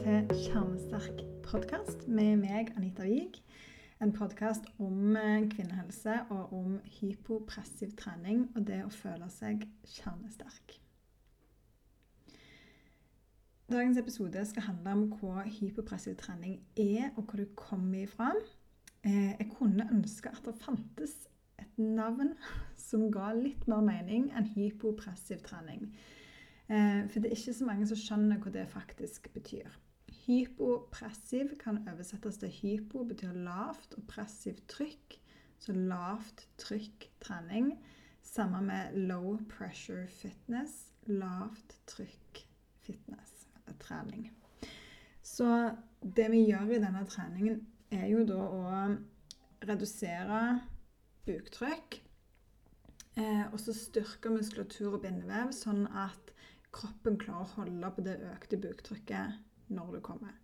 til Kjernesterk podkast med meg, Anita Wiig. En podkast om eh, kvinnehelse og om hypopressiv trening og det å føle seg kjernesterk. Dagens episode skal handle om hva hypopressiv trening er, og hvor det kommer ifra. Eh, jeg kunne ønske at det fantes et navn som ga litt mer mening enn hypopressiv trening. Eh, for det er ikke så mange som skjønner hva det faktisk betyr. Hypopressiv kan oversettes til hypo, betyr lavt, og pressiv trykk, så lavt trykk trening. Samme med low pressure fitness, lavt trykk fitness, trening. Så det vi gjør i denne treningen, er jo da å redusere buktrykk. Eh, og så styrke muskulatur og bindevev, sånn at kroppen klarer å holde på det økte buktrykket når du kommer.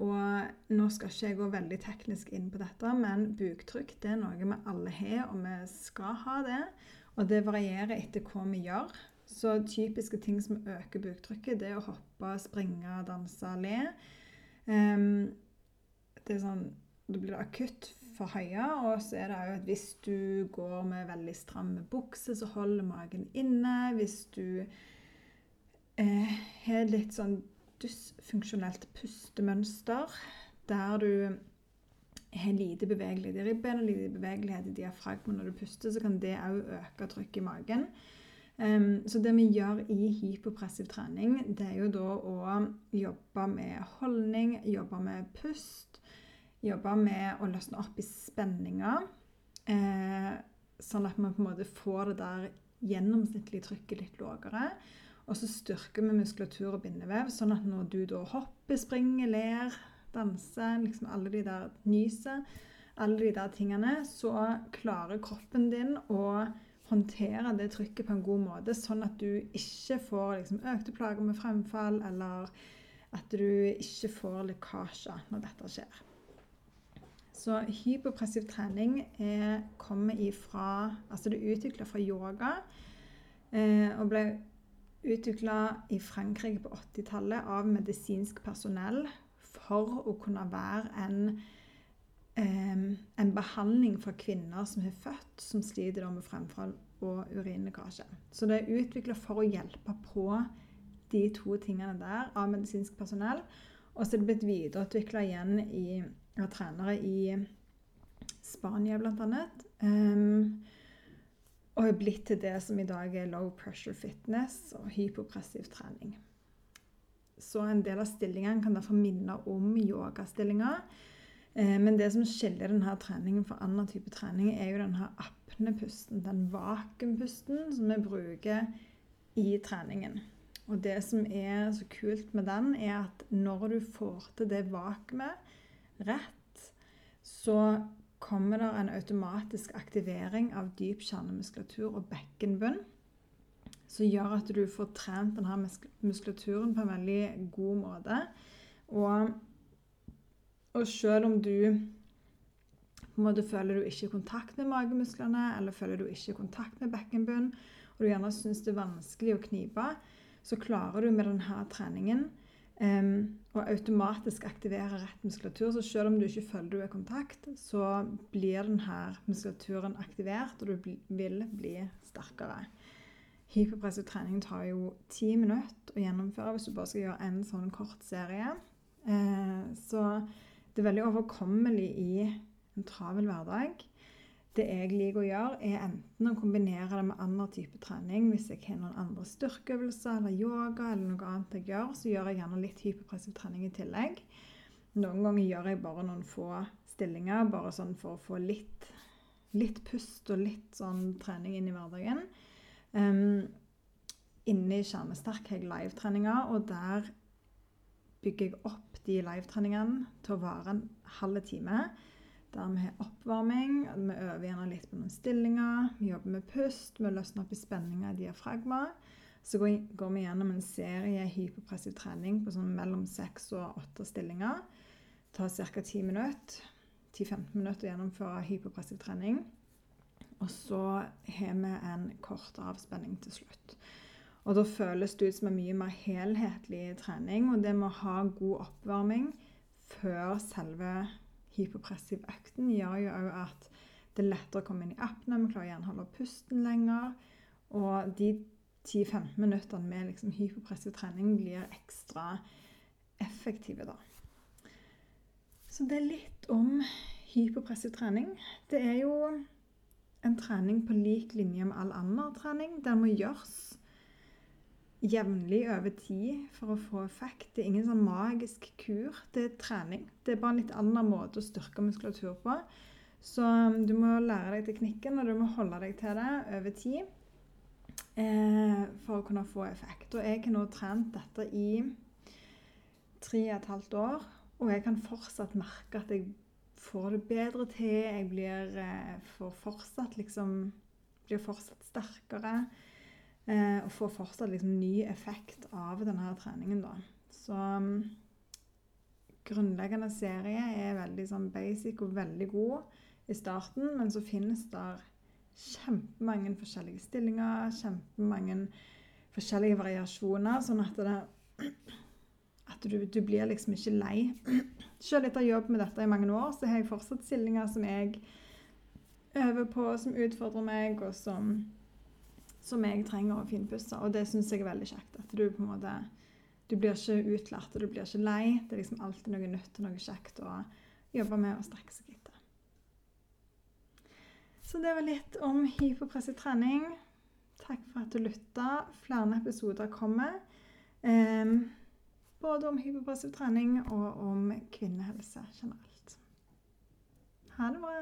Og nå skal ikke jeg gå veldig teknisk inn på dette, men buktrykk det er noe vi alle har, og vi skal ha det. Og det varierer etter hva vi gjør. Så typiske ting som øker buktrykket, det er å hoppe, springe, danse, le. Um, det er sånn Da blir akutt for høye. Og så er det òg at hvis du går med veldig stramme bukser, så holder magen inne. Hvis du eh, litt sånn dysfunksjonelt pustemønster der du har lite bevegelighet i ribben og lite bevegelighet i diafragmen når du puster, så kan det òg øke trykket i magen. Um, så det vi gjør i hypopressiv trening, det er jo da å jobbe med holdning, jobbe med pust, jobbe med å løsne opp i spenninger. Eh, sånn at man på en måte får det der gjennomsnittlige trykket litt lavere. Og så styrker vi muskulatur og bindevev, sånn at når du da hopper, springer, ler, danser, liksom alle de der nyser, alle de der tingene, så klarer kroppen din å håndtere det trykket på en god måte, sånn at du ikke får liksom, økte plager med fremfall, eller at du ikke får lekkasjer når dette skjer. Så hypopressiv trening er, kommer ifra Altså det er utvikla fra yoga eh, og ble utvikla i Frankrike på 80-tallet av medisinsk personell for å kunne være en, en behandling for kvinner som har født, som sliter med fremfall og urinlekkasje. Så det er utvikla for å hjelpe på de to tingene der av medisinsk personell. Og så er det blitt videreutvikla igjen av trenere i Spania, bl.a. Um, og er blitt til det som i dag er low pressure fitness og hypopressiv trening. Så en del av stillingene kan derfor minne om yogastillinger. Eh, men det som skiller denne treningen fra annen type trening, er jo denne apnepusten, den vakuumpusten som vi bruker i treningen. Og det som er så kult med den, er at når du får til det vakuumet rett, så kommer det en automatisk aktivering av dyp kjernemuskulatur og bekkenbunn. Som gjør at du får trent denne muskulaturen på en veldig god måte. Og, og selv om du på en måte føler du ikke kontakt med magemusklene, eller føler du ikke kontakt med bekkenbunn, og du gjerne syns det er vanskelig å knipe, så klarer du med denne treningen Um, og automatisk aktiverer rett muskulatur. Så selv om du ikke føler du er i kontakt, så blir denne muskulaturen aktivert, og du vil bli sterkere. Hyperpresset trening tar jo ti minutter å gjennomføre hvis du bare skal gjøre en sånn kort serie. Uh, så det er veldig overkommelig i en travel hverdag. Det jeg liker å gjøre, er enten å kombinere det med annen type trening. Hvis jeg har noen andre styrkeøvelser eller yoga eller noe annet jeg gjør, så gjør jeg gjerne litt hyperpressiv trening i tillegg. Noen ganger gjør jeg bare noen få stillinger, bare sånn for å få litt, litt pust og litt sånn trening inn i hverdagen. Um, inne i Kjernesterk har jeg livetreninger, og der bygger jeg opp de livetreningene til å vare en halv time der vi har oppvarming. Vi øver gjerne litt på noen stillinger. Vi jobber med pust, vi løsner opp i spenninger i diafragma. Så går vi gjennom en serie hypopressiv trening på sånn mellom seks og åtte stillinger. Det tar ca. 10 minutter. 10-15 minutter å gjennomføre hypopressiv trening. Og så har vi en kort avspenning til slutt. Og da føles det ut som en mye mer helhetlig trening. Og det med å ha god oppvarming før selve hypopressiv økten gjør jo òg at det er lettere å komme inn i apene. Vi klarer gjerne å holde pusten lenger. Og de 10-15 minuttene med liksom hypopressiv trening blir ekstra effektive, da. Så det er litt om hypopressiv trening. Det er jo en trening på lik linje med all annen trening. Den må gjøres jevnlig over tid for å få effekt. Det er ingen sånn magisk kur. Det er trening. Det er bare en litt annen måte å styrke muskulatur på. Så um, du må lære deg teknikken, og du må holde deg til det over tid eh, for å kunne få effekt. Og jeg har nå trent dette i tre og et halvt år, og jeg kan fortsatt merke at jeg får det bedre til. Jeg blir eh, fortsatt liksom Blir fortsatt sterkere. Eh, og får fortsatt liksom ny effekt av denne treningen, da. Så um, grunnleggende serie er veldig sånn basic og veldig god i starten, men så finnes det kjempemange forskjellige stillinger, kjempemange forskjellige variasjoner, sånn at, det, at du, du, blir liksom ikke lei. Selv etter jobb med dette i mange år, så har jeg fortsatt stillinger som jeg øver på, som utfordrer meg, og som, som jeg trenger å finpusse. Og det syns jeg er veldig kjekt. At du på en måte du blir ikke utlært, og du blir ikke lei. Det er liksom alltid noe nytt og noe kjekt å jobbe med og strekke seg etter. Så det var litt om hypopressiv trening. Takk for at du lytta. Flere episoder kommer. Eh, både om hypopressiv trening og om kvinnehelse generelt. Ha det bra.